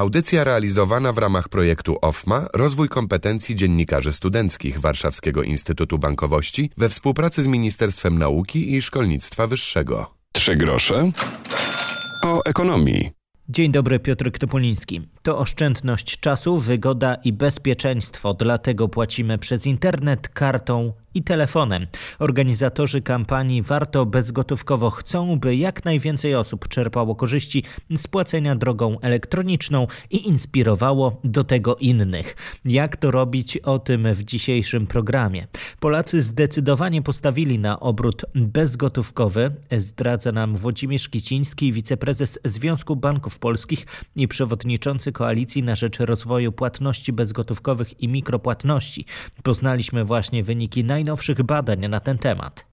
Audycja realizowana w ramach projektu OFMA Rozwój kompetencji dziennikarzy studenckich Warszawskiego Instytutu Bankowości we współpracy z Ministerstwem Nauki i Szkolnictwa Wyższego. Trzy grosze o ekonomii. Dzień dobry, Piotr Topoliński. To oszczędność czasu, wygoda i bezpieczeństwo, dlatego płacimy przez internet, kartą i telefonem. Organizatorzy kampanii Warto Bezgotówkowo chcą, by jak najwięcej osób czerpało korzyści z płacenia drogą elektroniczną i inspirowało do tego innych. Jak to robić o tym w dzisiejszym programie? Polacy zdecydowanie postawili na obrót bezgotówkowy, zdradza nam Włodzimierz Kiciński, wiceprezes Związku Banków Polskich i przewodniczący Koalicji na rzecz rozwoju płatności bezgotówkowych i mikropłatności. Poznaliśmy właśnie wyniki naj najnowszych badań na ten temat.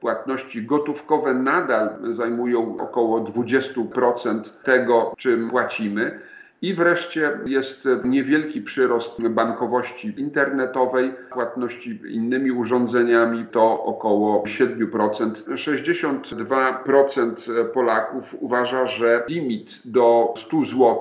Płatności gotówkowe nadal zajmują około 20% tego, czym płacimy. I wreszcie jest niewielki przyrost bankowości internetowej, płatności innymi urządzeniami to około 7%. 62% Polaków uważa, że limit do 100 zł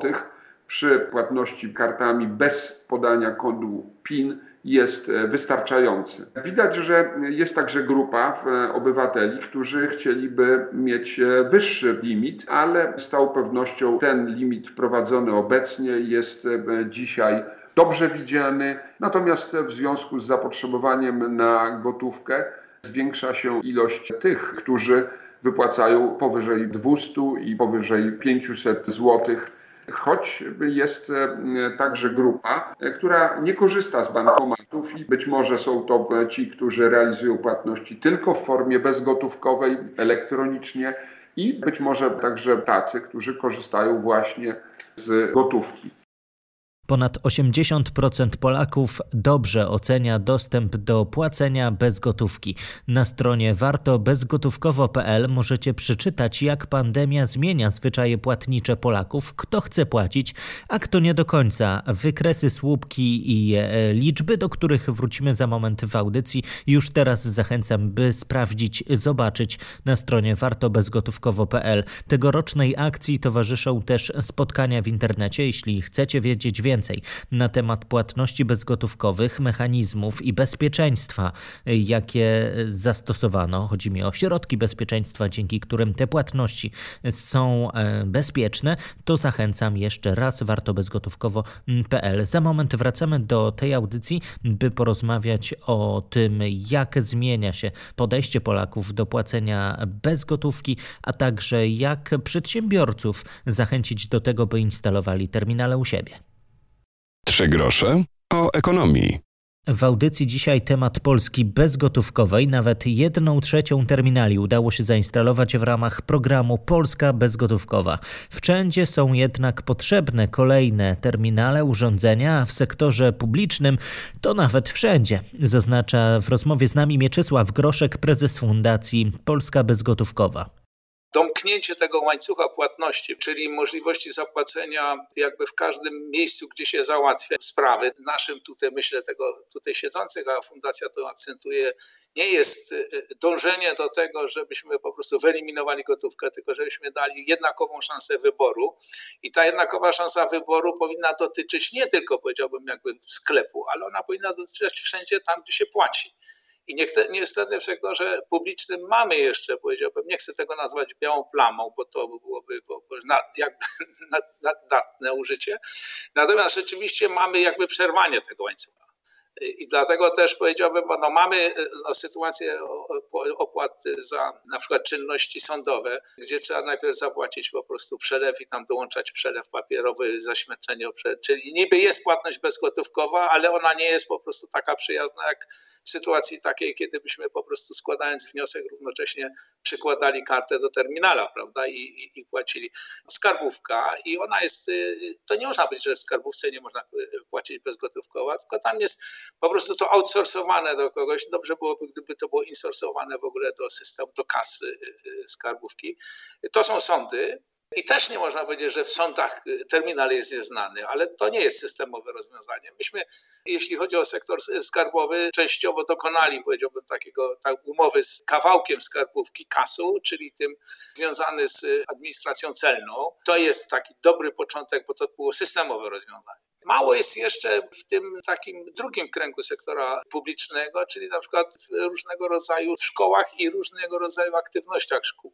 przy płatności kartami bez podania kodu PIN jest e, wystarczający. Widać, że jest także grupa e, obywateli, którzy chcieliby mieć e, wyższy limit, ale z całą pewnością ten limit wprowadzony obecnie jest dzisiaj dobrze widziany. Natomiast w związku z zapotrzebowaniem na gotówkę zwiększa się ilość tych, którzy wypłacają powyżej 200 i powyżej 500 złotych choć jest e, także grupa, e, która nie korzysta z bankomatów i być może są to ci, którzy realizują płatności tylko w formie bezgotówkowej, elektronicznie i być może także tacy, którzy korzystają właśnie z gotówki. Ponad 80% Polaków dobrze ocenia dostęp do płacenia bez gotówki. Na stronie wartobezgotówkowo.pl możecie przeczytać, jak pandemia zmienia zwyczaje płatnicze Polaków, kto chce płacić, a kto nie do końca. Wykresy, słupki i e, liczby, do których wrócimy za moment w audycji. Już teraz zachęcam, by sprawdzić, zobaczyć na stronie wartobezgotówkowo.pl. Tegorocznej akcji towarzyszą też spotkania w internecie. Jeśli chcecie wiedzieć więcej, więcej na temat płatności bezgotówkowych, mechanizmów i bezpieczeństwa, jakie zastosowano. Chodzi mi o środki bezpieczeństwa, dzięki którym te płatności są e, bezpieczne, to zachęcam jeszcze raz warto bezgotówkowo.pl. Za moment wracamy do tej audycji, by porozmawiać o tym, jak zmienia się podejście Polaków do płacenia bez gotówki, a także jak przedsiębiorców zachęcić do tego, by instalowali terminale u siebie. Trzy grosze o ekonomii. W audycji dzisiaj temat Polski bezgotówkowej. Nawet jedną trzecią terminali udało się zainstalować w ramach programu Polska Bezgotówkowa. Wszędzie są jednak potrzebne kolejne terminale, urządzenia, a w sektorze publicznym to nawet wszędzie, zaznacza w rozmowie z nami Mieczysław Groszek, prezes Fundacji Polska Bezgotówkowa domknięcie tego łańcucha płatności, czyli możliwości zapłacenia jakby w każdym miejscu, gdzie się załatwia sprawy. Naszym tutaj, myślę, tego tutaj siedzących, a fundacja to akcentuje, nie jest y, y, dążenie do tego, żebyśmy po prostu wyeliminowali gotówkę, tylko żebyśmy dali jednakową szansę wyboru. I ta jednakowa szansa wyboru powinna dotyczyć nie tylko, powiedziałbym, jakby sklepu, ale ona powinna dotyczyć wszędzie tam, gdzie się płaci. I niestety w sektorze publicznym mamy jeszcze, powiedziałbym, nie chcę tego nazwać białą plamą, bo to byłoby jakby nadatne użycie. Natomiast rzeczywiście mamy jakby przerwanie tego łańcucha. I dlatego też powiedziałbym, no mamy no, sytuację opłat za na przykład czynności sądowe, gdzie trzeba najpierw zapłacić po prostu przelew i tam dołączać przelew papierowy, zaświadczenie o przelew. Czyli niby jest płatność bezgotówkowa, ale ona nie jest po prostu taka przyjazna jak w sytuacji takiej, kiedy byśmy po prostu składając wniosek równocześnie przykładali kartę do terminala, prawda, i, i, i płacili. Skarbówka i ona jest, to nie można powiedzieć, że w skarbówce nie można płacić bezgotówkowo, tylko tam jest po prostu to outsourcowane do kogoś. Dobrze byłoby, gdyby to było insourcowane w ogóle do systemu, do kasy y, y, skarbówki. To są sądy, I też nie można powiedzieć, że w sądach y, terminal jest nieznany, ale to nie jest systemowe rozwiązanie. Myśmy, jeśli chodzi o sektor skarbowy, częściowo dokonali, powiedziałbym, takiego tak, umowy z kawałkiem skarbówki kasu, czyli tym związany z administracją celną. To jest taki dobry początek, bo to było systemowe rozwiązanie. Mało jest jeszcze w tym takim drugim kręgu sektora publicznego, czyli na przykład w różnego rodzaju szkołach i różnego rodzaju aktywnościach szkół.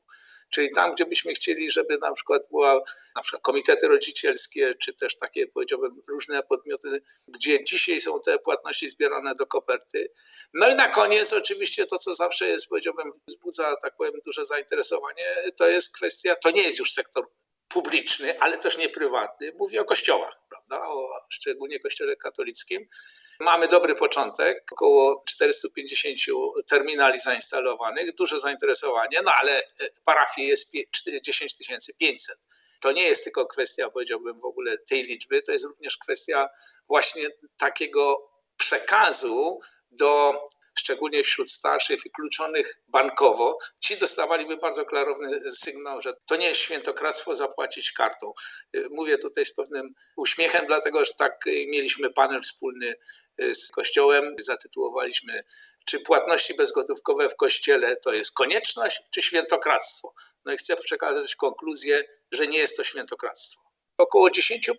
Czyli tam, gdzie byśmy chcieli, żeby na przykład była na przykład komitety rodzicielskie, czy też takie powiedziałbym różne podmioty, gdzie dzisiaj są te płatności zbierane do koperty. No i na koniec oczywiście to, co zawsze jest, powiedziałbym, wzbudza, tak powiem, duże zainteresowanie, to jest kwestia, to nie jest już sektor publiczny, ale też nie prywatny. Mówię o kościołach, prawda? O szczególnie kościele katolickim. Mamy dobry początek, około 450 terminali zainstalowanych, duże zainteresowanie, no ale e, parafii jest 10 500. To nie jest tylko kwestia, powiedziałbym, w ogóle tej liczby, to jest również kwestia właśnie takiego przekazu do szczególnie wśród starszych, wykluczonych bankowo, ci dostawaliby bardzo klarowny sygnał, że to nie jest świętokradztwo zapłacić kartą. Mówię tutaj z pewnym uśmiechem, dlatego że tak mieliśmy panel wspólny z Kościołem, zatytułowaliśmy czy płatności bezgotówkowe w Kościele to jest konieczność, czy świętokradztwo. No i chcę przekazać konkluzję, że nie jest to świętokradztwo około 10%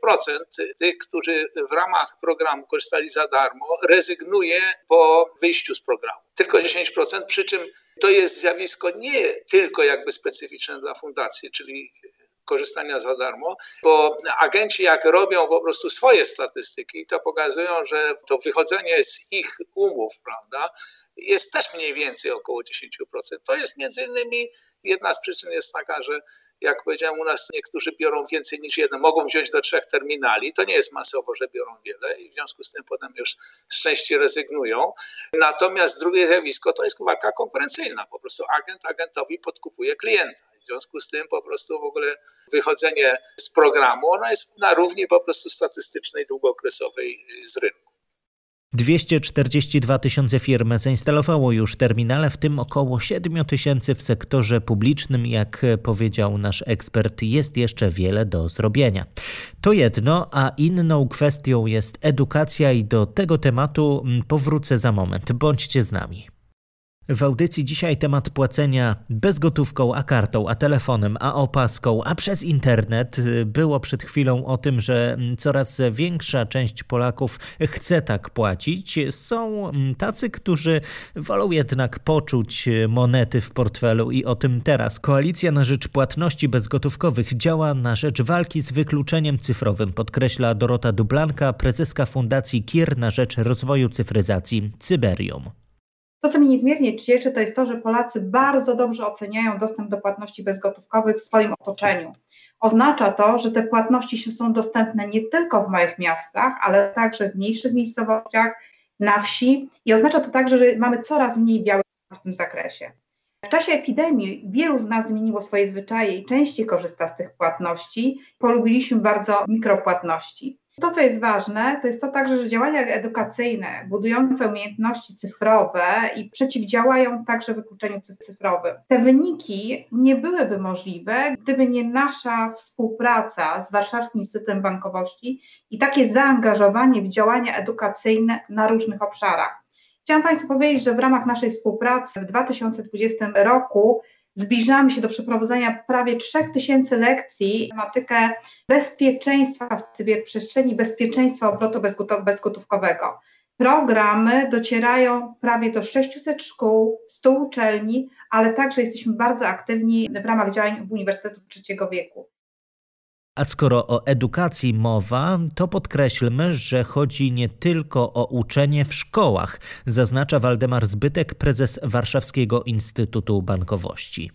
tych, którzy w ramach programu korzystali za darmo, rezygnuje po wyjściu z programu. Tylko 10%, przy czym to jest zjawisko nie tylko jakby specyficzne dla fundacji, czyli korzystania za darmo, bo agenci jak robią po prostu swoje statystyki, to pokazują, że to wychodzenie z ich umów, prawda, jest też mniej więcej około 10%. To jest między innymi jedna z przyczyn jest taka, że jak powiedziałem, u nas niektórzy biorą więcej niż jeden, mogą wziąć do trzech terminali. To nie jest masowo, że biorą wiele i w związku z tym potem już z części rezygnują. Natomiast drugie zjawisko to jest walka konkurencyjna. Po prostu agent agentowi podkupuje klienta. W związku z tym po prostu w ogóle wychodzenie z programu, ono jest na równi po prostu statystycznej, długookresowej z rynku. 242 tysiące firm zainstalowało już terminale, w tym około 7 tysięcy w sektorze publicznym. Jak powiedział nasz ekspert, jest jeszcze wiele do zrobienia. To jedno, a inną kwestią jest edukacja i do tego tematu powrócę za moment. Bądźcie z nami. W audycji dzisiaj temat płacenia bez gotówką, a kartą, a telefonem, a opaską, a przez internet. Było przed chwilą o tym, że coraz większa część Polaków chce tak płacić. Są tacy, którzy wolą jednak poczuć monety w portfelu i o tym teraz. Koalicja na rzecz płatności bezgotówkowych działa na rzecz walki z wykluczeniem cyfrowym, podkreśla Dorota Dublanka, prezeska Fundacji KIR na rzecz rozwoju cyfryzacji Cyberium. To, co mnie niezmiernie cieszy, to jest to, że Polacy bardzo dobrze oceniają dostęp do płatności bezgotówkowych w swoim otoczeniu. Oznacza to, że te płatności są dostępne nie tylko w małych miastach, ale także w mniejszych miejscowościach, na wsi i oznacza to także, że mamy coraz mniej białych w tym zakresie. W czasie epidemii wielu z nas zmieniło swoje zwyczaje i częściej korzysta z tych płatności. Polubiliśmy bardzo mikropłatności. To, co jest ważne, to jest to także, że działania edukacyjne budujące umiejętności cyfrowe i przeciwdziałają także wykluczeniu cyfrowym. Te wyniki nie byłyby możliwe, gdyby nie nasza współpraca z Warszawskim Instytutem Bankowości i takie zaangażowanie w działania edukacyjne na różnych obszarach. Chciałam Państwu powiedzieć, że w ramach naszej współpracy w 2020 roku Zbliżamy się do przeprowadzenia prawie 3000 lekcji tematykę bezpieczeństwa w cyberprzestrzeni, bezpieczeństwa obrotu bezgotówkowego. Programy docierają prawie do 600 szkół, 100 uczelni, ale także jesteśmy bardzo aktywni w ramach działań Uniwersytetu Trzeciego Wieku. A skoro o edukacji mowa, to podkreślmy, że chodzi nie tylko o uczenie w szkołach, zaznacza Waldemar Zbytek, prezes Warszawskiego Instytutu Bankowości.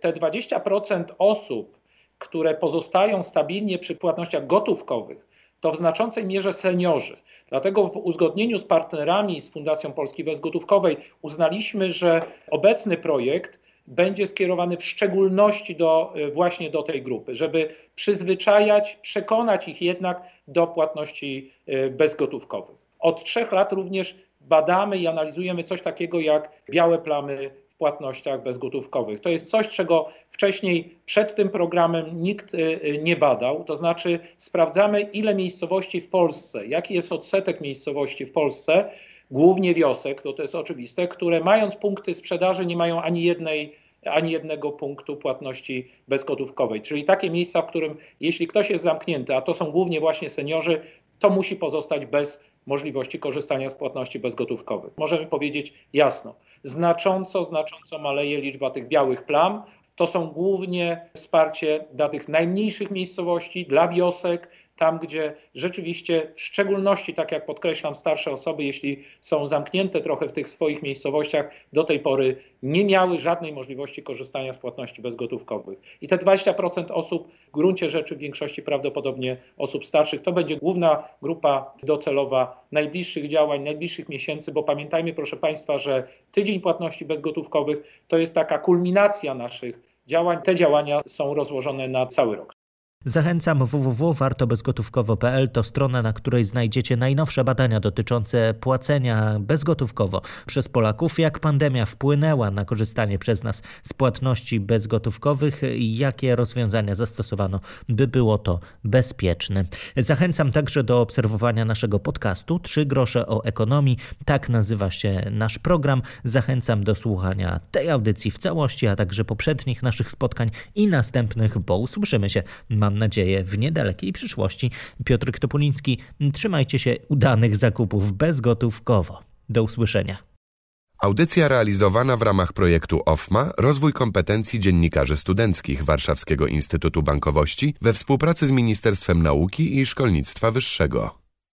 Te 20% osób, które pozostają stabilnie przy płatnościach gotówkowych, to w znaczącej mierze seniorzy. Dlatego w uzgodnieniu z partnerami z Fundacją Polski Bezgotówkowej uznaliśmy, że obecny projekt będzie skierowany w szczególności do, e, właśnie do tej grupy, żeby przyzwyczajać, przekonać ich jednak do płatności e, bezgotówkowych. Od trzech lat również badamy i analizujemy coś takiego jak białe plamy w płatnościach bezgotówkowych. To jest coś, czego wcześniej przed tym programem nikt y, nie badał. To znaczy, sprawdzamy, ile miejscowości w Polsce, jaki jest odsetek miejscowości w Polsce, głównie wiosek, to, to jest oczywiste, które mając punkty sprzedaży nie mają ani jednej ani jednego punktu płatności bezgotówkowej. Czyli takie miejsca, w którym jeśli ktoś jest zamknięty, a to są głównie właśnie seniorzy, to musi pozostać bez możliwości korzystania z płatności bezgotówkowych. Możemy powiedzieć jasno, znacząco, znacząco maleje liczba tych białych plam. To są głównie wsparcie dla tych najmniejszych miejscowości, dla wiosek, tam gdzie rzeczywiście, w szczególności, tak jak podkreślam, starsze osoby, jeśli są zamknięte trochę w tych swoich miejscowościach, do tej pory nie miały żadnej możliwości korzystania z płatności bezgotówkowych. I te 20% osób, w gruncie rzeczy w większości prawdopodobnie osób starszych, to będzie główna grupa docelowa najbliższych działań, najbliższych miesięcy, bo pamiętajmy, proszę Państwa, że tydzień płatności bezgotówkowych to jest taka kulminacja naszych działań. Te działania są rozłożone na cały rok. Zachęcam www.wartobezgotówkowo.pl to strona, na której znajdziecie najnowsze badania dotyczące płacenia bezgotówkowo przez Polaków, jak pandemia wpłynęła na korzystanie przez nas z płatności bezgotówkowych i jakie rozwiązania zastosowano, by było to bezpieczne. Zachęcam także do obserwowania naszego podcastu 3 grosze o ekonomii. Tak nazywa się nasz program. Zachęcam do słuchania tej audycji w całości, a także poprzednich naszych spotkań i następnych, bo usłyszymy się. Mam mam nadzieję, w niedalekiej przyszłości. Piotr Topuliński, trzymajcie się udanych zakupów bezgotówkowo. Do usłyszenia. Audycja realizowana w ramach projektu OFMA Rozwój kompetencji dziennikarzy studenckich Warszawskiego Instytutu Bankowości we współpracy z Ministerstwem Nauki i Szkolnictwa Wyższego.